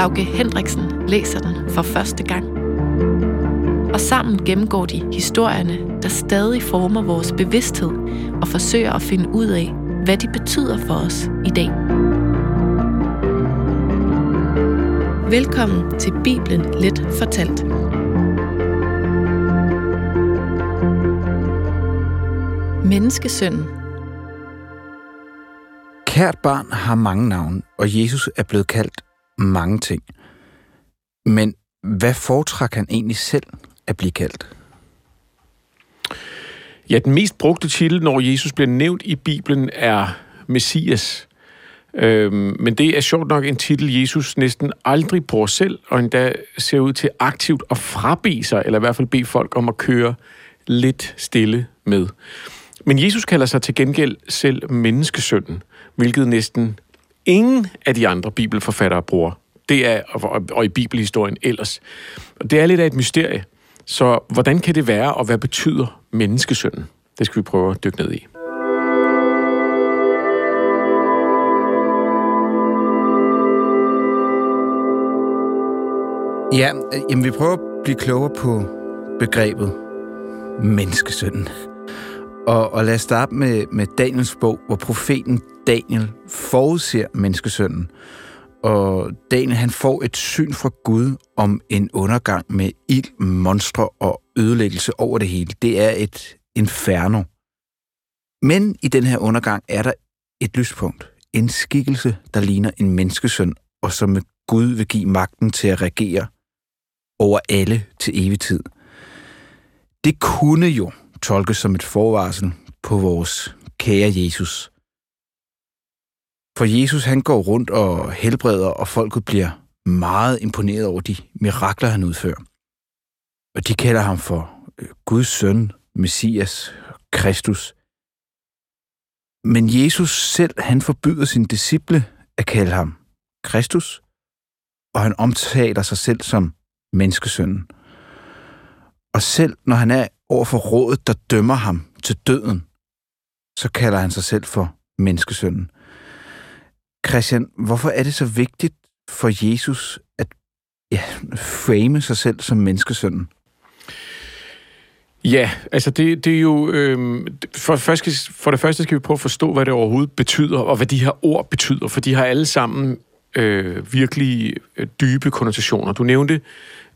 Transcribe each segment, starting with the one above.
Lauke Hendriksen læser den for første gang. Og sammen gennemgår de historierne, der stadig former vores bevidsthed og forsøger at finde ud af, hvad de betyder for os i dag. Velkommen til Bibelen Let Fortalt. Menneskesønnen. Kært barn har mange navne, og Jesus er blevet kaldt mange ting. Men hvad foretrækker han egentlig selv at blive kaldt? Ja, den mest brugte titel, når Jesus bliver nævnt i Bibelen, er Messias. Øhm, men det er sjovt nok en titel, Jesus næsten aldrig bruger selv, og endda ser ud til aktivt at frabe sig, eller i hvert fald bede folk om at køre lidt stille med. Men Jesus kalder sig til gengæld selv menneskesønnen, hvilket næsten ingen af de andre bibelforfattere bruger. Det er, og, og i bibelhistorien ellers. Det er lidt af et mysterie. Så hvordan kan det være, og hvad betyder menneskesønnen? Det skal vi prøve at dykke ned i. Ja, jamen vi prøver at blive klogere på begrebet menneskesønnen. Og, og lad os starte med, med Daniels bog, hvor profeten Daniel forudser menneskesønnen. Og Daniel han får et syn fra Gud om en undergang med ild, monstre og ødelæggelse over det hele. Det er et inferno. Men i den her undergang er der et lyspunkt. En skikkelse, der ligner en menneskesøn, og som med Gud vil give magten til at regere over alle til evig tid. Det kunne jo tolkes som et forvarsel på vores kære Jesus. For Jesus han går rundt og helbreder, og folket bliver meget imponeret over de mirakler, han udfører. Og de kalder ham for øh, Guds søn, Messias, Kristus. Men Jesus selv, han forbyder sine disciple at kalde ham Kristus, og han omtaler sig selv som menneskesønnen. Og selv når han er over for rådet, der dømmer ham til døden, så kalder han sig selv for menneskesønnen. Christian, hvorfor er det så vigtigt for Jesus at ja, frame sig selv som menneskesønnen? Ja, altså det, det er jo... Øh, for, først, for det første skal vi prøve at forstå, hvad det overhovedet betyder, og hvad de her ord betyder, for de har alle sammen øh, virkelig øh, dybe konnotationer. Du nævnte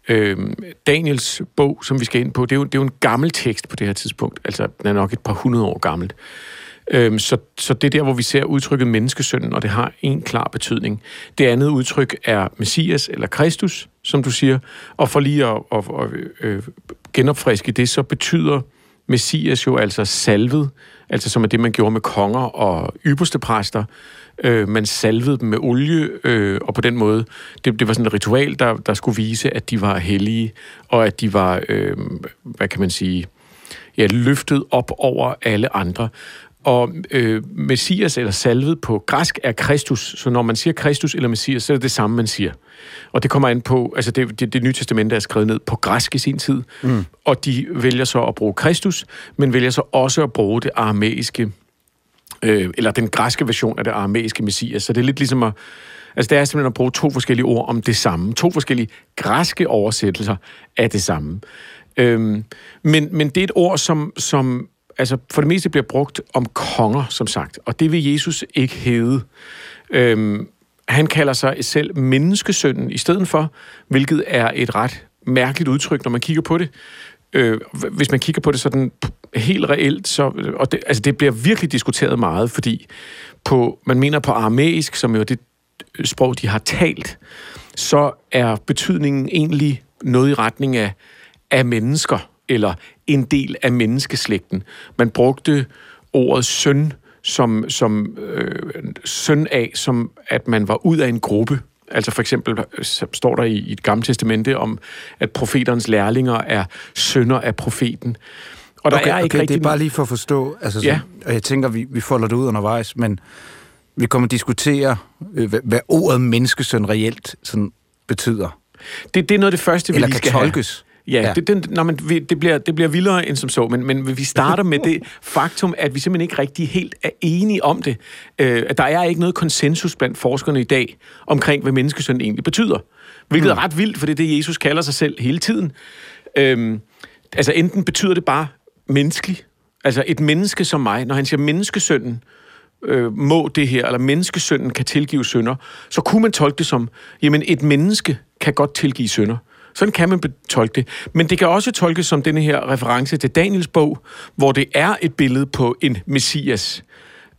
øh, Daniels bog, som vi skal ind på. Det er, jo, det er jo en gammel tekst på det her tidspunkt. Altså, den er nok et par hundrede år gammelt. Øh, Øhm, så, så det er der, hvor vi ser udtrykket menneskesønnen, og det har en klar betydning. Det andet udtryk er Messias eller Kristus, som du siger. Og for lige at, at, at at genopfriske det, så betyder Messias jo altså salvet, altså som er det, man gjorde med konger og ypperste præster, Øh, man salvede dem med olie, øh, og på den måde, det, det var sådan et ritual, der, der skulle vise, at de var hellige, og at de var, øh, hvad kan man sige, ja, løftet op over alle andre. Og øh, Messias eller salvet på græsk er Kristus, så når man siger Kristus eller Messias, så er det det samme, man siger. Og det kommer an på, altså det, det, det nye testamente er skrevet ned på græsk i sin tid, mm. og de vælger så at bruge Kristus, men vælger så også at bruge det aramæiske øh, eller den græske version af det aramæiske messias. Så det er lidt ligesom at, altså det er simpelthen at bruge to forskellige ord om det samme. To forskellige græske oversættelser af det samme. Øhm, men, men det er et ord, som, som altså for det meste bliver brugt om konger, som sagt, og det vil Jesus ikke hedde. Øhm, han kalder sig selv menneskesønnen i stedet for, hvilket er et ret mærkeligt udtryk, når man kigger på det. Øh, hvis man kigger på det sådan helt reelt, så, og det, altså det bliver virkelig diskuteret meget, fordi på, man mener på aramæisk, som jo er det sprog, de har talt, så er betydningen egentlig noget i retning af, af mennesker, eller en del af menneskeslægten. Man brugte ordet søn som, som øh, søn af, som at man var ud af en gruppe. Altså for eksempel øh, står der i, et gamle testamente om, at profeternes lærlinger er sønner af profeten. Og der okay, er ikke okay, rigtig... det er bare lige for at forstå, altså, ja. og jeg tænker, vi, vi folder det ud undervejs, men vi kommer at diskutere, øh, hvad, hvad ordet menneskesøn reelt sådan betyder. Det, det er noget af det første, vi Eller lige skal tolkes. Ja, ja. Det, det, når man, det, bliver, det bliver vildere end som så, men, men vi starter med det faktum, at vi simpelthen ikke rigtig helt er enige om det. Øh, at der er ikke noget konsensus blandt forskerne i dag omkring, hvad menneskesøn egentlig betyder. Hvilket mm. er ret vildt, for det er det, Jesus kalder sig selv hele tiden. Øhm, altså enten betyder det bare menneskelig, altså et menneske som mig, når han siger menneskesønnen, øh, må det her, eller menneskesønnen kan tilgive synder, så kunne man tolke det som, jamen et menneske kan godt tilgive synder. Sådan kan man tolke det. Men det kan også tolkes som denne her reference til Daniels bog, hvor det er et billede på en messias.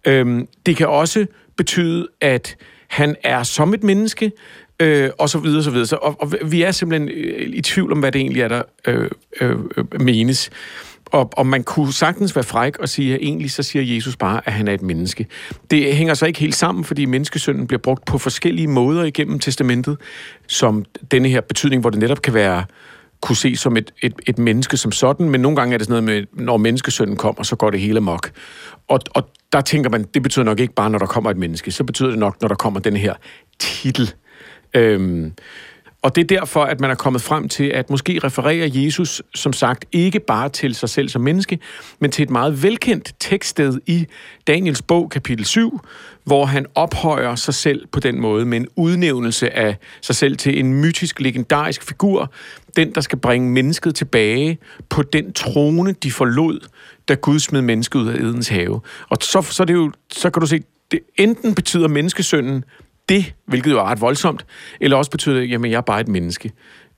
Øhm, det kan også betyde, at han er som et menneske, øh, og så videre, så videre. Så, og, og vi er simpelthen øh, i tvivl om, hvad det egentlig er, der øh, øh, øh menes. Og, og man kunne sagtens være fræk og sige, at egentlig så siger Jesus bare, at han er et menneske. Det hænger så ikke helt sammen, fordi menneskesønnen bliver brugt på forskellige måder igennem testamentet, som denne her betydning, hvor det netop kan være kunne ses som et, et, et menneske som sådan, men nogle gange er det sådan noget med, når menneskesønnen kommer, så går det hele mok. Og, og der tænker man, det betyder nok ikke bare, når der kommer et menneske, så betyder det nok, når der kommer den her titel. Øhm, og det er derfor, at man er kommet frem til, at måske refererer Jesus, som sagt, ikke bare til sig selv som menneske, men til et meget velkendt tekststed i Daniels bog, kapitel 7, hvor han ophøjer sig selv på den måde med en udnævnelse af sig selv til en mytisk, legendarisk figur, den, der skal bringe mennesket tilbage på den trone, de forlod, da Gud smed mennesket ud af Edens have. Og så, så, er det jo, så kan du se, det enten betyder menneskesønnen det, hvilket jo er ret voldsomt, eller også betyder det, jamen jeg er bare et menneske.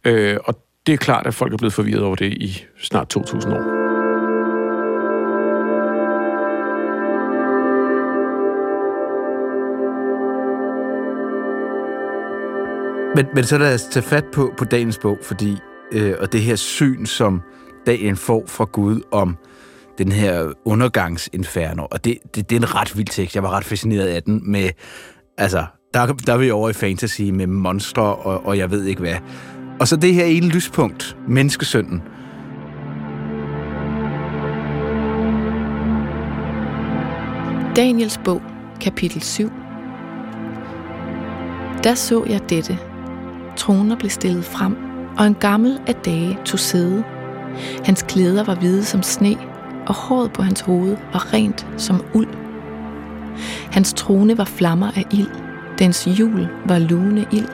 Øh, og det er klart, at folk er blevet forvirret over det i snart 2000 år. Men, men så lad os tage fat på, på dagens bog, fordi, øh, og det her syn, som dagen får fra Gud om den her undergangsinferno, og det, det, det er en ret vild tekst. Jeg var ret fascineret af den med, altså, der, der er vi over i fantasy med monstre, og, og jeg ved ikke hvad. Og så det her ene lyspunkt, menneskesønnen. Daniels bog, kapitel 7. Der så jeg dette. Troner blev stillet frem, og en gammel af dage tog sæde. Hans klæder var hvide som sne, og håret på hans hoved var rent som uld. Hans trone var flammer af ild, Dens hjul var lune ild.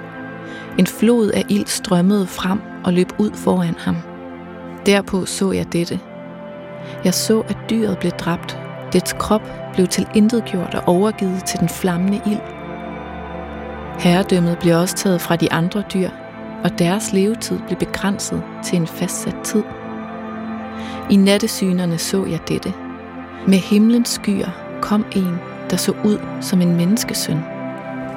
En flod af ild strømmede frem og løb ud foran ham. Derpå så jeg dette. Jeg så, at dyret blev dræbt. Dets krop blev til intet gjort og overgivet til den flammende ild. Herredømmet blev også taget fra de andre dyr, og deres levetid blev begrænset til en fastsat tid. I nattesynerne så jeg dette. Med himlens skyer kom en, der så ud som en menneskesøn.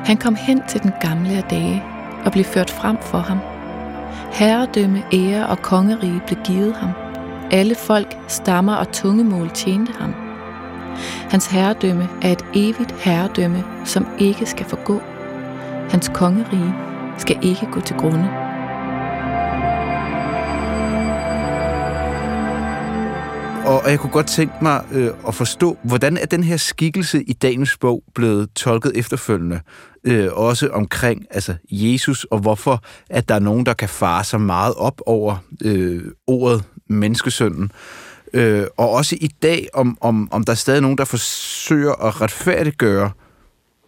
Han kom hen til den gamle af dage og blev ført frem for ham. Herredømme, ære og kongerige blev givet ham. Alle folk, stammer og tungemål tjente ham. Hans herredømme er et evigt herredømme, som ikke skal forgå. Hans kongerige skal ikke gå til grunde. Og jeg kunne godt tænke mig øh, at forstå, hvordan er den her skikkelse i dagens bog blevet tolket efterfølgende? Øh, også omkring altså Jesus, og hvorfor at der er nogen, der kan fare sig meget op over øh, ordet menneskesønnen. Øh, og også i dag, om, om, om der er stadig nogen, der forsøger at retfærdiggøre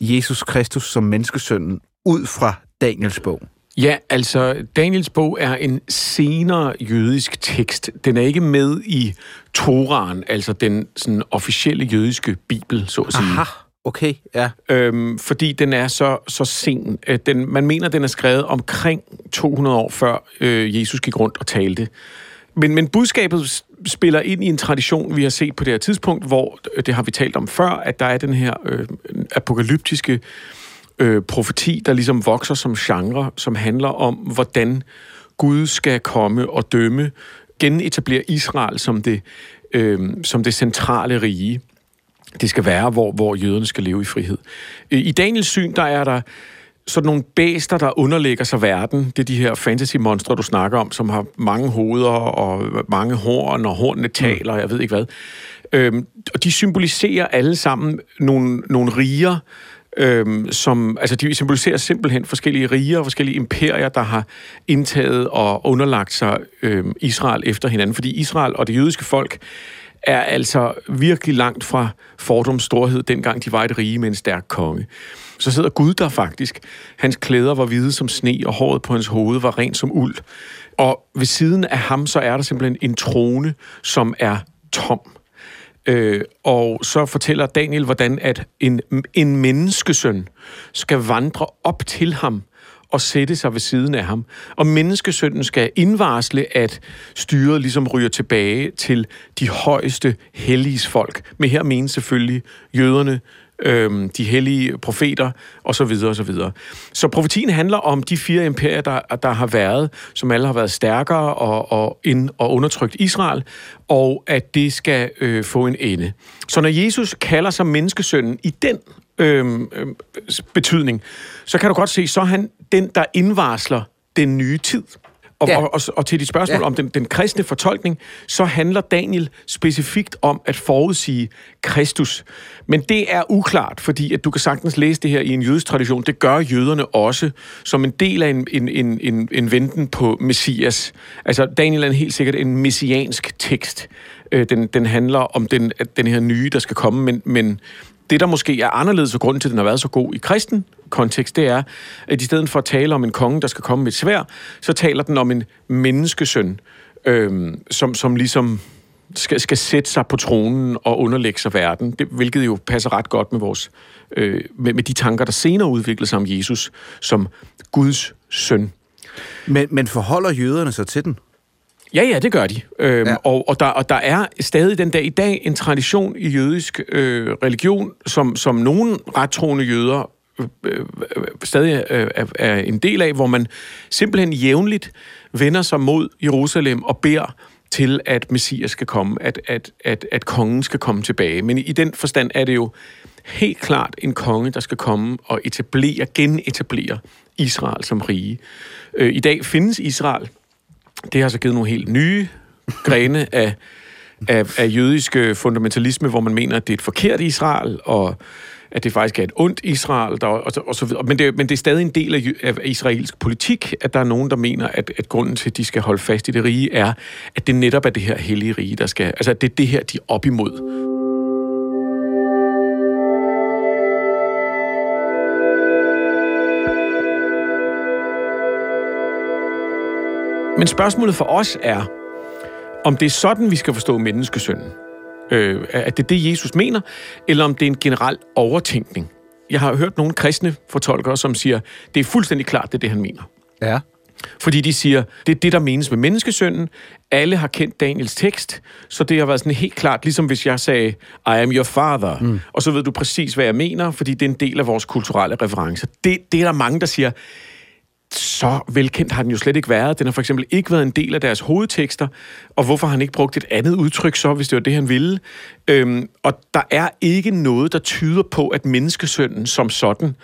Jesus Kristus som menneskesønnen ud fra Daniels bog. Ja, altså Daniels bog er en senere jødisk tekst. Den er ikke med i Toran, altså den sådan, officielle jødiske bibel, så at sige. Aha. Okay, ja. Øhm, fordi den er så, så sen. Den, man mener, den er skrevet omkring 200 år før øh, Jesus gik rundt og talte. Men, men budskabet spiller ind i en tradition, vi har set på det her tidspunkt, hvor, øh, det har vi talt om før, at der er den her øh, apokalyptiske øh, øh, profeti, der ligesom vokser som genre, som handler om, hvordan Gud skal komme og dømme, genetablere Israel som det, øh, som det centrale rige. Det skal være, hvor, hvor jøderne skal leve i frihed. Øh, I Daniels syn, der er der sådan nogle bæster, der underlægger sig verden. Det er de her fantasy-monstre, du snakker om, som har mange hoveder og mange horn, og hornene taler, jeg ved ikke hvad. Øhm, og de symboliserer alle sammen nogle, nogle riger, øhm, som, altså de symboliserer simpelthen forskellige riger og forskellige imperier, der har indtaget og underlagt sig øhm, Israel efter hinanden. Fordi Israel og det jødiske folk er altså virkelig langt fra fordums storhed, dengang de var et rige med en stærk konge. Så sidder Gud der faktisk. Hans klæder var hvide som sne, og håret på hans hoved var rent som uld. Og ved siden af ham, så er der simpelthen en trone, som er tom. Øh, og så fortæller Daniel, hvordan at en, en menneskesøn skal vandre op til ham og sætte sig ved siden af ham. Og menneskesønnen skal indvarsle, at styret ligesom ryger tilbage til de højeste helliges folk. Men her menes selvfølgelig jøderne, øhm, de hellige profeter og så videre og så videre. Så profetien handler om de fire imperier, der, der har været, som alle har været stærkere og, og, ind, og undertrykt Israel, og at det skal øh, få en ende. Så når Jesus kalder sig menneskesønnen i den øhm, øh, betydning, så kan du godt se, så er han den, der indvarsler den nye tid. Og, ja. og, og, og til dit spørgsmål ja. om den, den kristne fortolkning, så handler Daniel specifikt om at forudsige Kristus. Men det er uklart, fordi at du kan sagtens læse det her i en jødisk tradition. Det gør jøderne også som en del af en, en, en, en, en venten på Messias. Altså Daniel er helt sikkert en messiansk tekst. Øh, den, den handler om den, den her nye, der skal komme, men, men det, der måske er anderledes, og grunden til, at den har været så god i kristen kontekst, det er, at i stedet for at tale om en konge, der skal komme med et svær, så taler den om en menneskesøn, øh, som, som ligesom skal, skal sætte sig på tronen og underlægge sig verden, det, hvilket jo passer ret godt med vores øh, med, med de tanker, der senere udviklede sig om Jesus som Guds søn. Men, men forholder jøderne sig til den? Ja, ja, det gør de. Øhm, ja. og, og, der, og der er stadig den dag i dag en tradition i jødisk øh, religion, som, som nogle rettroende jøder øh, øh, stadig øh, er, er en del af, hvor man simpelthen jævnligt vender sig mod Jerusalem og beder til, at Messias skal komme, at, at, at, at kongen skal komme tilbage. Men i den forstand er det jo helt klart en konge, der skal komme og etablere, genetablere Israel som rige. Øh, I dag findes Israel det har så givet nogle helt nye grene af, af, af jødisk øh, fundamentalisme, hvor man mener, at det er et forkert Israel, og at det faktisk er et ondt Israel, der, og, og så videre. Men det, men det er stadig en del af, af israelsk politik, at der er nogen, der mener, at, at grunden til, at de skal holde fast i det rige, er, at det netop er det her hellige rige, der skal... Altså, at det er det her, de er op imod. Men spørgsmålet for os er, om det er sådan, vi skal forstå menneskesønnen. Øh, at det er det, Jesus mener, eller om det er en generel overtænkning. Jeg har hørt nogle kristne fortolkere, som siger, det er fuldstændig klart, det er det, han mener. Ja. Fordi de siger, det er det, der menes med menneskesønnen. Alle har kendt Daniels tekst, så det har været sådan helt klart, ligesom hvis jeg sagde, I am your father, mm. og så ved du præcis, hvad jeg mener, fordi det er en del af vores kulturelle referencer. Det, det er der mange, der siger, så velkendt har den jo slet ikke været. Den har for eksempel ikke været en del af deres hovedtekster, og hvorfor har han ikke brugt et andet udtryk så, hvis det var det, han ville? Øhm, og der er ikke noget, der tyder på, at menneskesønnen som sådan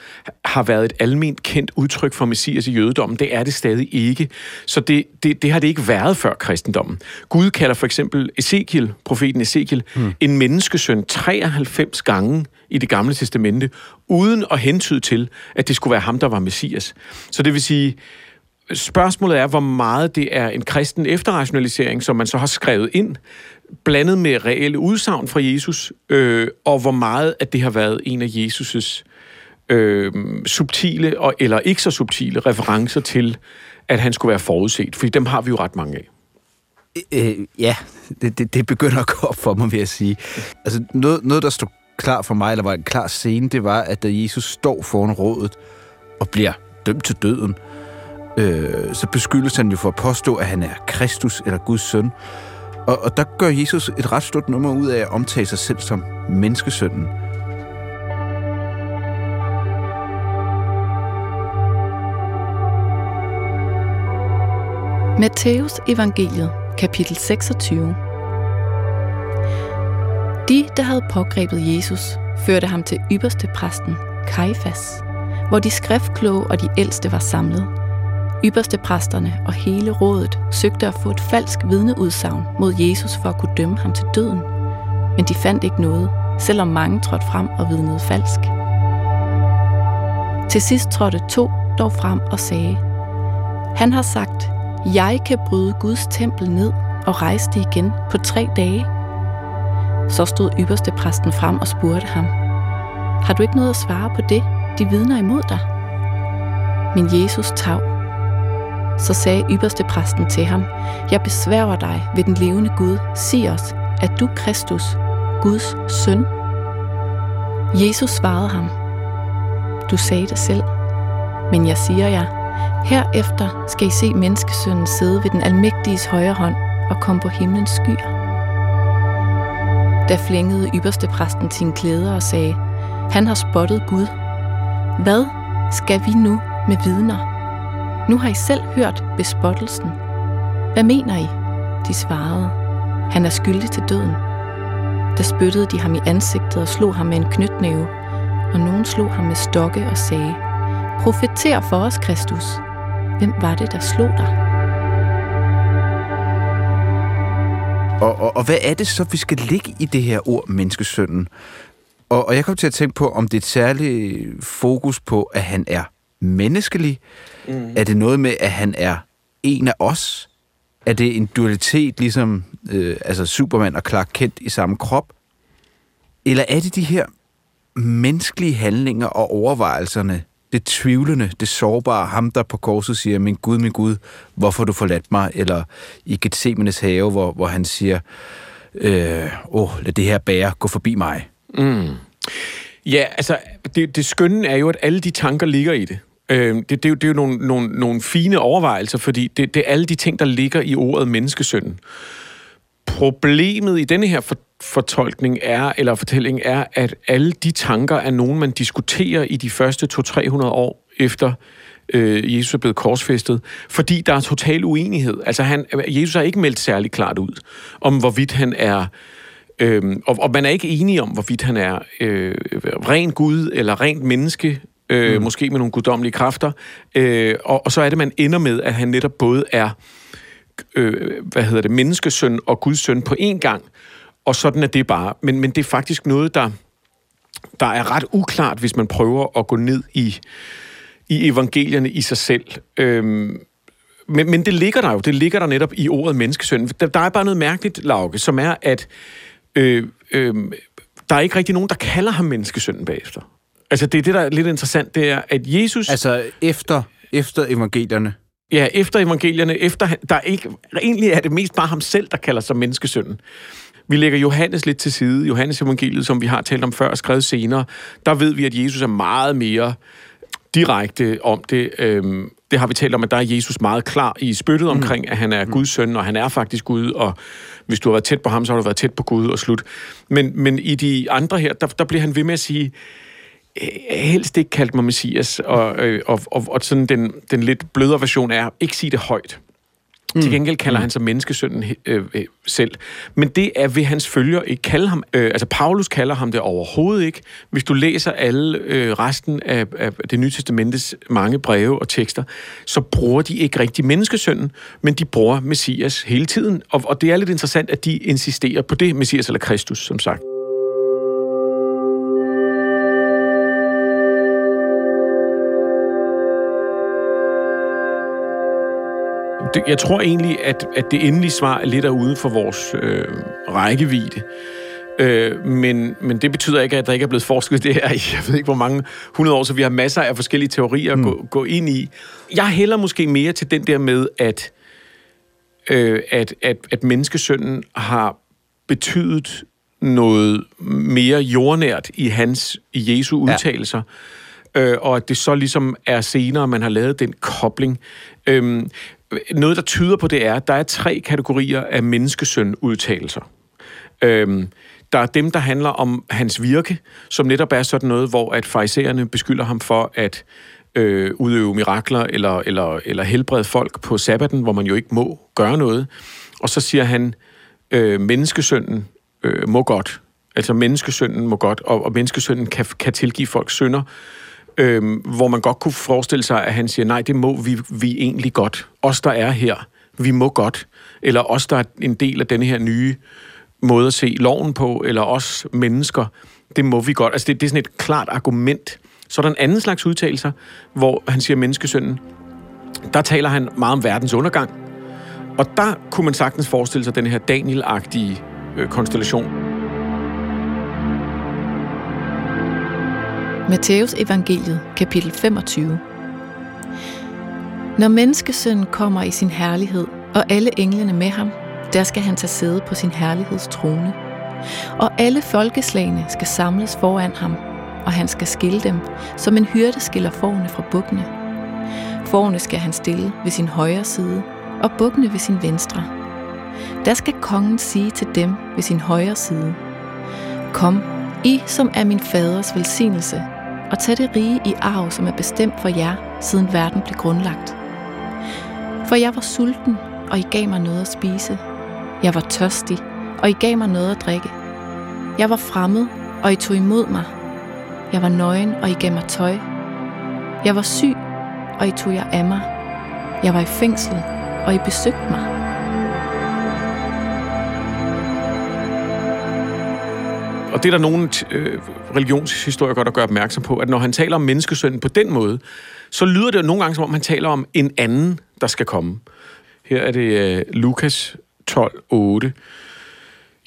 har været et almindeligt kendt udtryk for Messias i jødedommen. Det er det stadig ikke. Så det, det, det har det ikke været før kristendommen. Gud kalder for eksempel Ezekiel, profeten Ezekiel, hmm. en menneskesøn 93 gange i det gamle testamente, uden at hentyde til, at det skulle være ham, der var Messias. Så det vil sige, spørgsmålet er, hvor meget det er en kristen efterrationalisering, som man så har skrevet ind, blandet med reelle udsagn fra Jesus, øh, og hvor meget at det har været en af Jesus' øh, subtile og, eller ikke så subtile referencer til, at han skulle være forudset, fordi dem har vi jo ret mange af. Øh, øh ja, det, det, det begynder at gå op for mig, vil jeg sige. Altså, noget, noget der står klar for mig, eller var en klar scene, det var, at da Jesus står foran rådet og bliver dømt til døden, øh, så beskyldes han jo for at påstå, at han er Kristus eller Guds søn. Og, og der gør Jesus et ret stort nummer ud af at omtale sig selv som menneskesønnen. Matthæus evangeliet, kapitel 26. De, der havde pågrebet Jesus, førte ham til ypperste præsten, Kajfas, hvor de skriftkloge og de ældste var samlet. Ypperste præsterne og hele rådet søgte at få et falsk vidneudsagn mod Jesus for at kunne dømme ham til døden. Men de fandt ikke noget, selvom mange trådte frem og vidnede falsk. Til sidst trådte to dog frem og sagde, Han har sagt, jeg kan bryde Guds tempel ned og rejse det igen på tre dage. Så stod ypperste præsten frem og spurgte ham, Har du ikke noget at svare på det, de vidner imod dig? Men Jesus tav. Så sagde ypperste præsten til ham, Jeg besværger dig ved den levende Gud, sig os, at du Kristus, Guds søn. Jesus svarede ham, Du sagde det selv, men jeg siger jer, herefter skal I se menneskesønnen sidde ved den almægtiges højre hånd og komme på himlens skyer. Da flængede ypperste præsten sine klæder og sagde, han har spottet Gud. Hvad skal vi nu med vidner? Nu har I selv hørt bespottelsen. Hvad mener I? De svarede, han er skyldig til døden. Da spyttede de ham i ansigtet og slog ham med en knytnæve, og nogen slog ham med stokke og sagde, Profeter for os, Kristus. Hvem var det, der slog dig? Og, og, og hvad er det så, vi skal ligge i det her ord, menneskesønnen? Og, og jeg kom til at tænke på, om det er et særligt fokus på, at han er menneskelig. Mm. Er det noget med, at han er en af os? Er det en dualitet, ligesom øh, altså Superman og Clark Kent i samme krop? Eller er det de her menneskelige handlinger og overvejelserne, det tvivlende, det sårbare, ham der på korset siger, min Gud, min Gud, hvorfor har du forladt mig? Eller i Gethsemanes have, hvor, hvor han siger, øh, åh, lad det her bære gå forbi mig. Mm. Ja, altså, det, det skønne er jo, at alle de tanker ligger i det. Øh, det, det, er jo, det er jo nogle, nogle, nogle fine overvejelser, fordi det, det er alle de ting, der ligger i ordet menneskesøn. Problemet i denne her for, fortolkning er, eller fortælling er, at alle de tanker er nogen, man diskuterer i de første 200-300 år efter øh, Jesus er blevet korsfæstet, fordi der er total uenighed. Altså han, Jesus har ikke meldt særlig klart ud om, hvorvidt han er Øhm, og, og man er ikke enige om, hvorvidt han er øh, ren Gud eller rent menneske, øh, mm. måske med nogle guddommelige kræfter. Øh, og, og så er det, man ender med, at han netop både er øh, hvad hedder det, menneskesøn og Guds søn på én gang. Og sådan er det bare. Men, men det er faktisk noget, der, der er ret uklart, hvis man prøver at gå ned i, i evangelierne i sig selv. Øhm, men, men det ligger der jo. Det ligger der netop i ordet menneskesøn. Der, der er bare noget mærkeligt, Lauke, som er, at øh, øh, der er ikke rigtig nogen, der kalder ham menneskesønnen bagefter. Altså, det er det, der er lidt interessant, det er, at Jesus... Altså, efter, efter evangelierne? Ja, efter evangelierne, efter der er ikke, egentlig er det mest bare ham selv, der kalder sig menneskesønnen. Vi lægger Johannes lidt til side, Johannes evangeliet, som vi har talt om før og skrevet senere. Der ved vi, at Jesus er meget mere direkte om det. Øhm, det har vi talt om, at der er Jesus meget klar i spyttet mm. omkring, at han er Guds søn, og han er faktisk Gud, og hvis du har været tæt på ham, så har du været tæt på Gud og slut. Men, men i de andre her, der, der bliver han ved med at sige, helst ikke kaldt mig Messias, og, øh, og, og, og sådan den, den lidt blødere version er, ikke sige det højt. Mm. Til gengæld kalder mm. han sig menneskesønnen øh, øh, selv. Men det er ved hans følger ikke kalde ham. Øh, altså, Paulus kalder ham det overhovedet ikke. Hvis du læser alle øh, resten af, af det nye testamentes mange breve og tekster, så bruger de ikke rigtig menneskesønnen, men de bruger Messias hele tiden. Og, og det er lidt interessant, at de insisterer på det, Messias eller Kristus, som sagt. Det, jeg tror egentlig, at, at det endelige svar er lidt ude for vores øh, rækkevidde. Øh, men, men det betyder ikke, at der ikke er blevet forsket det her i, jeg ved ikke hvor mange hundrede år, så vi har masser af forskellige teorier at mm. gå, gå ind i. Jeg hælder måske mere til den der med, at, øh, at, at, at menneskesønnen har betydet noget mere jordnært i hans, i Jesu udtalelser. Ja. Øh, og at det så ligesom er senere, man har lavet den kobling. Øhm, noget, der tyder på det er, at der er tre kategorier af menneskesøn-udtalelser. Øhm, der er dem, der handler om hans virke, som netop er sådan noget, hvor at farisæerne beskylder ham for at øh, udøve mirakler eller, eller, eller helbrede folk på sabbaten, hvor man jo ikke må gøre noget. Og så siger han, øh, menneskesønnen øh, må godt. Altså menneskesønnen må godt, og, og menneskesønnen kan, kan tilgive folks synder øhm, hvor man godt kunne forestille sig, at han siger, nej, det må vi, vi egentlig godt. Os, der er her, vi må godt. Eller os, der er en del af denne her nye måde at se loven på, eller os mennesker, det må vi godt. Altså, det, det er sådan et klart argument. Så er der en anden slags udtalelser, hvor han siger menneskesønnen. Der taler han meget om verdens undergang. Og der kunne man sagtens forestille sig den her Daniel-agtige øh, konstellation. Matteus evangeliet, kapitel 25. Når menneskesønnen kommer i sin herlighed, og alle englene med ham, der skal han tage sæde på sin herlighedstrone. Og alle folkeslagene skal samles foran ham, og han skal skille dem, som en hyrde skiller forne fra bukkene. Forne skal han stille ved sin højre side, og bukkene ved sin venstre. Der skal kongen sige til dem ved sin højre side, Kom, I som er min faders velsignelse, og tage det rige i arv, som er bestemt for jer, siden verden blev grundlagt. For jeg var sulten, og I gav mig noget at spise. Jeg var tørstig, og I gav mig noget at drikke. Jeg var fremmed, og I tog imod mig. Jeg var nøgen, og I gav mig tøj. Jeg var syg, og I tog jer af mig. Jeg var i fængsel, og I besøgte mig. Det er der nogle øh, religionshistorikere, der gør opmærksom på, at når han taler om menneskesønnen på den måde, så lyder det jo nogle gange, som om han taler om en anden, der skal komme. Her er det øh, Lukas 12, 8.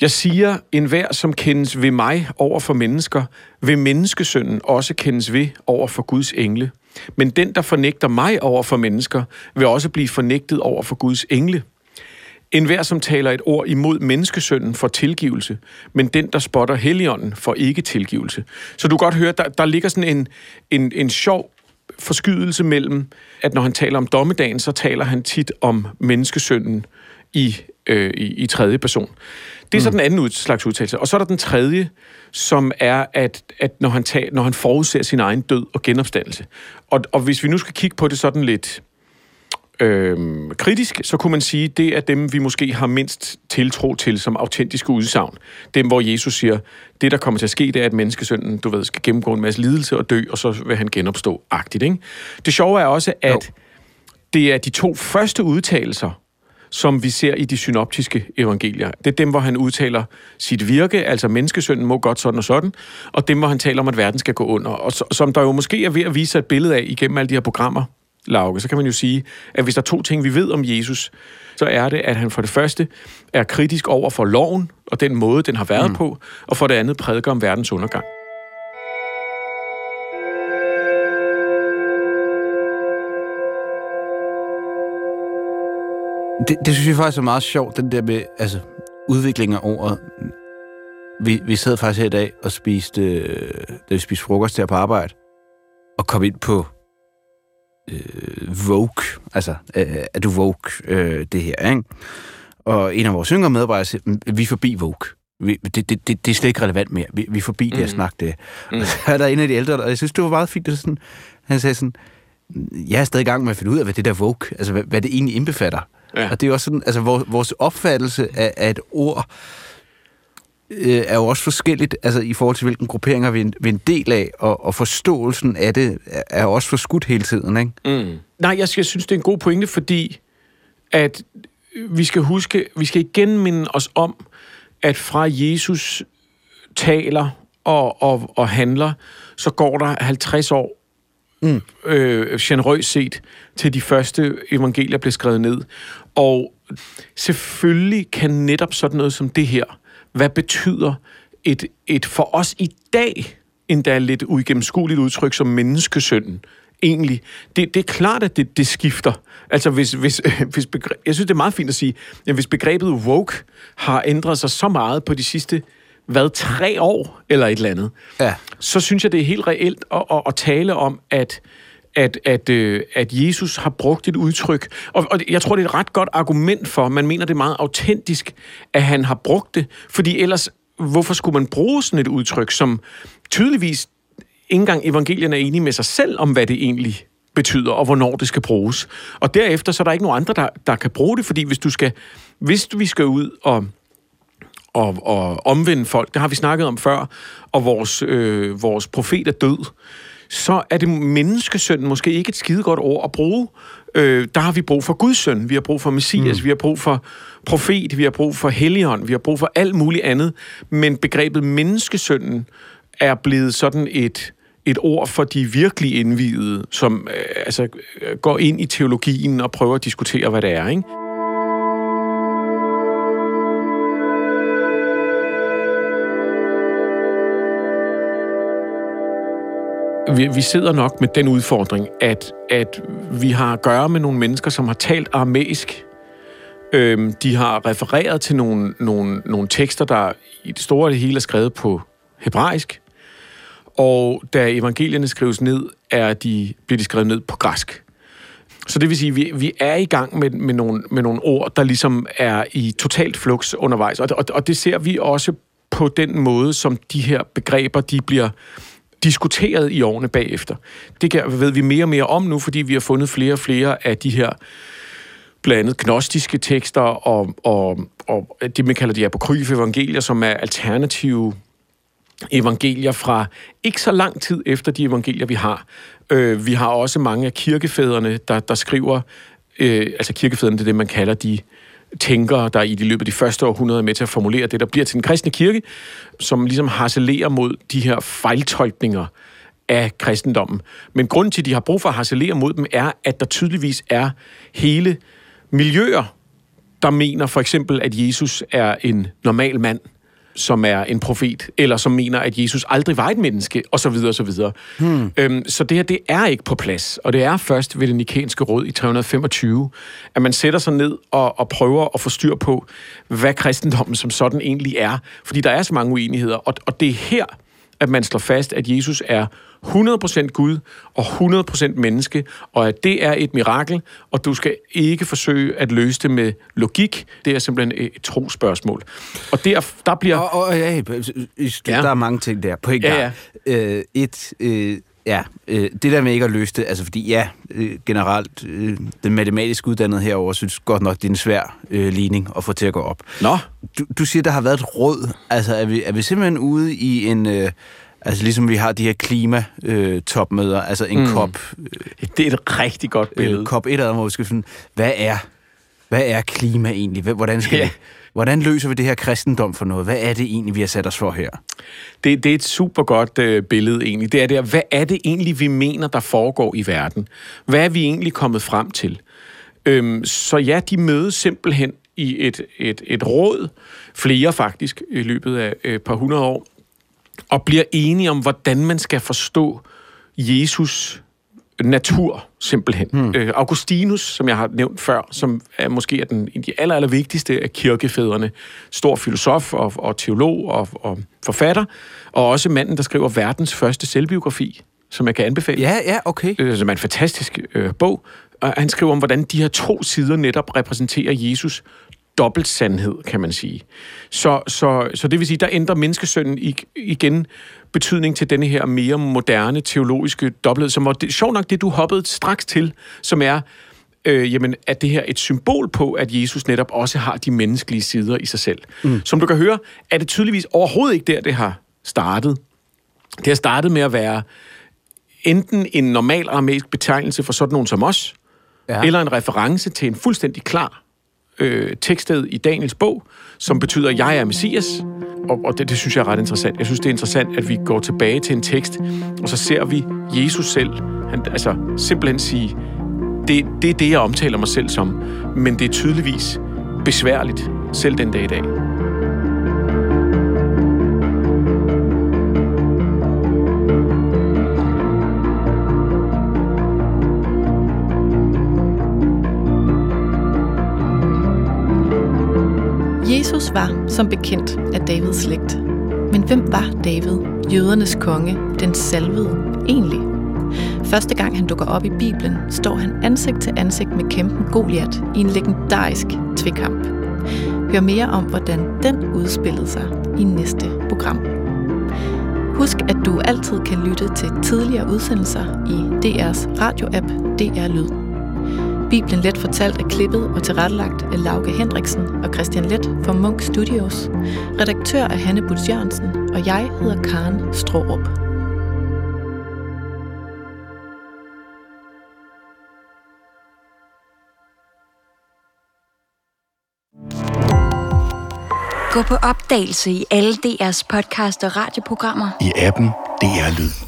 Jeg siger, enhver som kendes ved mig over for mennesker, vil menneskesønnen også kendes ved over for Guds engle. Men den, der fornægter mig over for mennesker, vil også blive fornægtet over for Guds engle. En hver, som taler et ord imod menneskesønnen, får tilgivelse, men den, der spotter heligånden, får ikke tilgivelse. Så du kan godt høre, der, der ligger sådan en, en, en sjov forskydelse mellem, at når han taler om dommedagen, så taler han tit om menneskesønnen i, øh, i, i tredje person. Det er så mm. den anden ud, slags udtalelse. Og så er der den tredje, som er, at, at når, han tager, når han forudser sin egen død og genopstandelse. Og, og hvis vi nu skal kigge på det sådan lidt øh, kritisk, så kunne man sige, det er dem, vi måske har mindst tiltro til som autentiske udsagn. Dem, hvor Jesus siger, det der kommer til at ske, det er, at menneskesønnen, du ved, skal gennemgå en masse lidelse og dø, og så vil han genopstå agtigt. Ikke? Det sjove er også, at jo. det er de to første udtalelser, som vi ser i de synoptiske evangelier. Det er dem, hvor han udtaler sit virke, altså menneskesønnen må godt sådan og sådan, og dem, hvor han taler om, at verden skal gå under. Og som der jo måske er ved at vise et billede af igennem alle de her programmer, Lauke, så kan man jo sige, at hvis der er to ting, vi ved om Jesus, så er det, at han for det første er kritisk over for loven og den måde, den har været mm. på, og for det andet prædiker om verdens undergang. Det, det synes jeg faktisk er meget sjovt, den der med altså, udvikling af ordet. Vi, vi sad faktisk her i dag og spiste, øh, da vi spiste frokost her på arbejde, og kom ind på øh, Vogue, altså, øh, er du Vogue, øh, det her, ikke? Og en af vores yngre medarbejdere siger, vi er forbi Vogue. Vi, det, det, det, det er slet ikke relevant mere. Vi, vi er forbi mm. det at snakke det. Mm. Og så er der en af de ældre, og jeg synes, det var meget fint, det sådan, han sagde sådan, jeg er stadig i gang med at finde ud af, hvad det der Vogue, altså hvad, hvad det egentlig indbefatter. Ja. Og det er også sådan, altså vores, vores opfattelse af, af et ord, øh, er jo også forskelligt, altså i forhold til hvilken grupperinger vi er en del af, og, og forståelsen af det er også forskudt hele tiden, ikke? Mm. Nej, jeg, jeg synes, det er en god pointe, fordi at vi skal huske, vi skal igen minde os om, at fra Jesus taler og, og, og handler, så går der 50 år mm. øh, generøst set, til de første evangelier blev skrevet ned. Og selvfølgelig kan netop sådan noget som det her hvad betyder et, et for os i dag endda lidt uigennemskueligt udtryk som menneskesønnen egentlig. Det, det er klart, at det, det skifter. Altså, hvis, hvis, hvis begreb, jeg synes, det er meget fint at sige, at hvis begrebet woke har ændret sig så meget på de sidste hvad, tre år, eller et eller andet, ja. så synes jeg, det er helt reelt at, at, at tale om, at at, at, øh, at Jesus har brugt et udtryk, og, og jeg tror, det er et ret godt argument for, man mener, det er meget autentisk, at han har brugt det, fordi ellers, hvorfor skulle man bruge sådan et udtryk, som tydeligvis ikke engang evangelien er enige med sig selv om, hvad det egentlig betyder, og hvornår det skal bruges. Og derefter, så er der ikke nogen andre, der, der kan bruge det, fordi hvis du skal, hvis vi skal ud og og, og omvende folk, det har vi snakket om før, og vores, øh, vores profet er død, så er det menneskesønnen måske ikke et skide godt ord at bruge. Øh, der har vi brug for Guds søn, vi har brug for Messias, mm. vi har brug for profet, vi har brug for helligånd, vi har brug for alt muligt andet. Men begrebet menneskesønnen er blevet sådan et et ord for de virkelig indvidede, som øh, altså, går ind i teologien og prøver at diskutere, hvad det er. Ikke? Vi, vi sidder nok med den udfordring, at, at vi har at gøre med nogle mennesker, som har talt armæisk. Øhm, de har refereret til nogle, nogle, nogle tekster, der i det store det hele er skrevet på hebraisk. Og da evangelierne skrives ned, er de, bliver de skrevet ned på græsk. Så det vil sige, at vi, vi er i gang med, med, nogle, med nogle ord, der ligesom er i totalt flux undervejs. Og, og, og det ser vi også på den måde, som de her begreber, de bliver diskuteret i årene bagefter. Det kan, ved vi mere og mere om nu, fordi vi har fundet flere og flere af de her blandt andet gnostiske tekster og, og, og det, man kalder de apokryfe evangelier, som er alternative evangelier fra ikke så lang tid efter de evangelier, vi har. Øh, vi har også mange af kirkefædrene, der, der skriver, øh, altså kirkefædrene, det er det, man kalder de tænkere, der i de løbet af de første århundreder er med til at formulere det, der bliver til den kristne kirke, som ligesom harcelerer mod de her fejltolkninger af kristendommen. Men grunden til, at de har brug for at harcelere mod dem, er, at der tydeligvis er hele miljøer, der mener for eksempel, at Jesus er en normal mand, som er en profet, eller som mener, at Jesus aldrig var et menneske, og så videre, og så videre. Hmm. Øhm, så det her, det er ikke på plads, og det er først ved det nikenske råd i 325, at man sætter sig ned og, og prøver at få styr på, hvad kristendommen som sådan egentlig er. Fordi der er så mange uenigheder, og, og det er her, at man slår fast, at Jesus er 100% Gud og 100% menneske, og at det er et mirakel, og du skal ikke forsøge at løse det med logik. Det er simpelthen et trospørgsmål. Og der, der bliver... Og, og ja, der er mange ting der på en gang. Ja, ja. Øh, et, øh, Ja, øh, det der med ikke at løse det, altså fordi ja, øh, generelt, øh, den matematisk uddannede herover synes godt nok, det er en svær øh, ligning at få til at gå op. Nå? Du, du siger, der har været et råd. Altså er vi, er vi simpelthen ude i en... Øh, Altså ligesom vi har de her klimatopmøder, øh, altså en mm. COP. Øh, det er et rigtig godt billede. Øh, COP 1 hvor vi skal sådan, hvad er, hvad er klima egentlig? Hvordan, skal yeah. vi, hvordan løser vi det her kristendom for noget? Hvad er det egentlig, vi har sat os for her? Det, det er et super godt øh, billede egentlig. Det er der, hvad er det egentlig, vi mener, der foregår i verden? Hvad er vi egentlig kommet frem til? Øhm, så ja, de mødes simpelthen i et, et, et råd, flere faktisk, i løbet af et par hundrede år, og bliver enige om, hvordan man skal forstå Jesus natur, simpelthen. Hmm. Øh, Augustinus, som jeg har nævnt før, som er måske er den, en af de aller, aller vigtigste af kirkefædrene, stor filosof og, og teolog og, og forfatter, og også manden, der skriver verdens første selvbiografi, som jeg kan anbefale. Ja, ja, okay. Øh, som er en fantastisk øh, bog. Og han skriver om, hvordan de her to sider netop repræsenterer Jesus dobbelt sandhed, kan man sige. Så, så, så det vil sige, der ændrer menneskesønnen igen betydning til denne her mere moderne teologiske dobbelthed, som var det, sjovt nok det, du hoppede straks til, som er, øh, jamen, at det her et symbol på, at Jesus netop også har de menneskelige sider i sig selv. Mm. Som du kan høre, er det tydeligvis overhovedet ikke der, det har startet. Det har startet med at være enten en normal aramæisk betegnelse for sådan nogen som os, ja. eller en reference til en fuldstændig klar øh, tekstet i Daniels bog, som betyder, jeg er Messias. Og, og det, det synes jeg er ret interessant. Jeg synes, det er interessant, at vi går tilbage til en tekst, og så ser vi Jesus selv, han, altså simpelthen sige, det, det er det, jeg omtaler mig selv som, men det er tydeligvis besværligt, selv den dag i dag. Jesus var som bekendt af Davids slægt. Men hvem var David, jødernes konge, den salvede, egentlig? Første gang han dukker op i Bibelen, står han ansigt til ansigt med kæmpen Goliat i en legendarisk tvekamp. Hør mere om, hvordan den udspillede sig i næste program. Husk, at du altid kan lytte til tidligere udsendelser i DR's radioapp DR Lyd. Bibelen Let fortalt er klippet og tilrettelagt af Lauke Hendriksen og Christian Let fra Munk Studios. Redaktør er Hanne Butz Jørgensen, og jeg hedder Karen Strohrup. Gå på opdagelse i alle DR's podcast og radioprogrammer. I appen DR Lyd.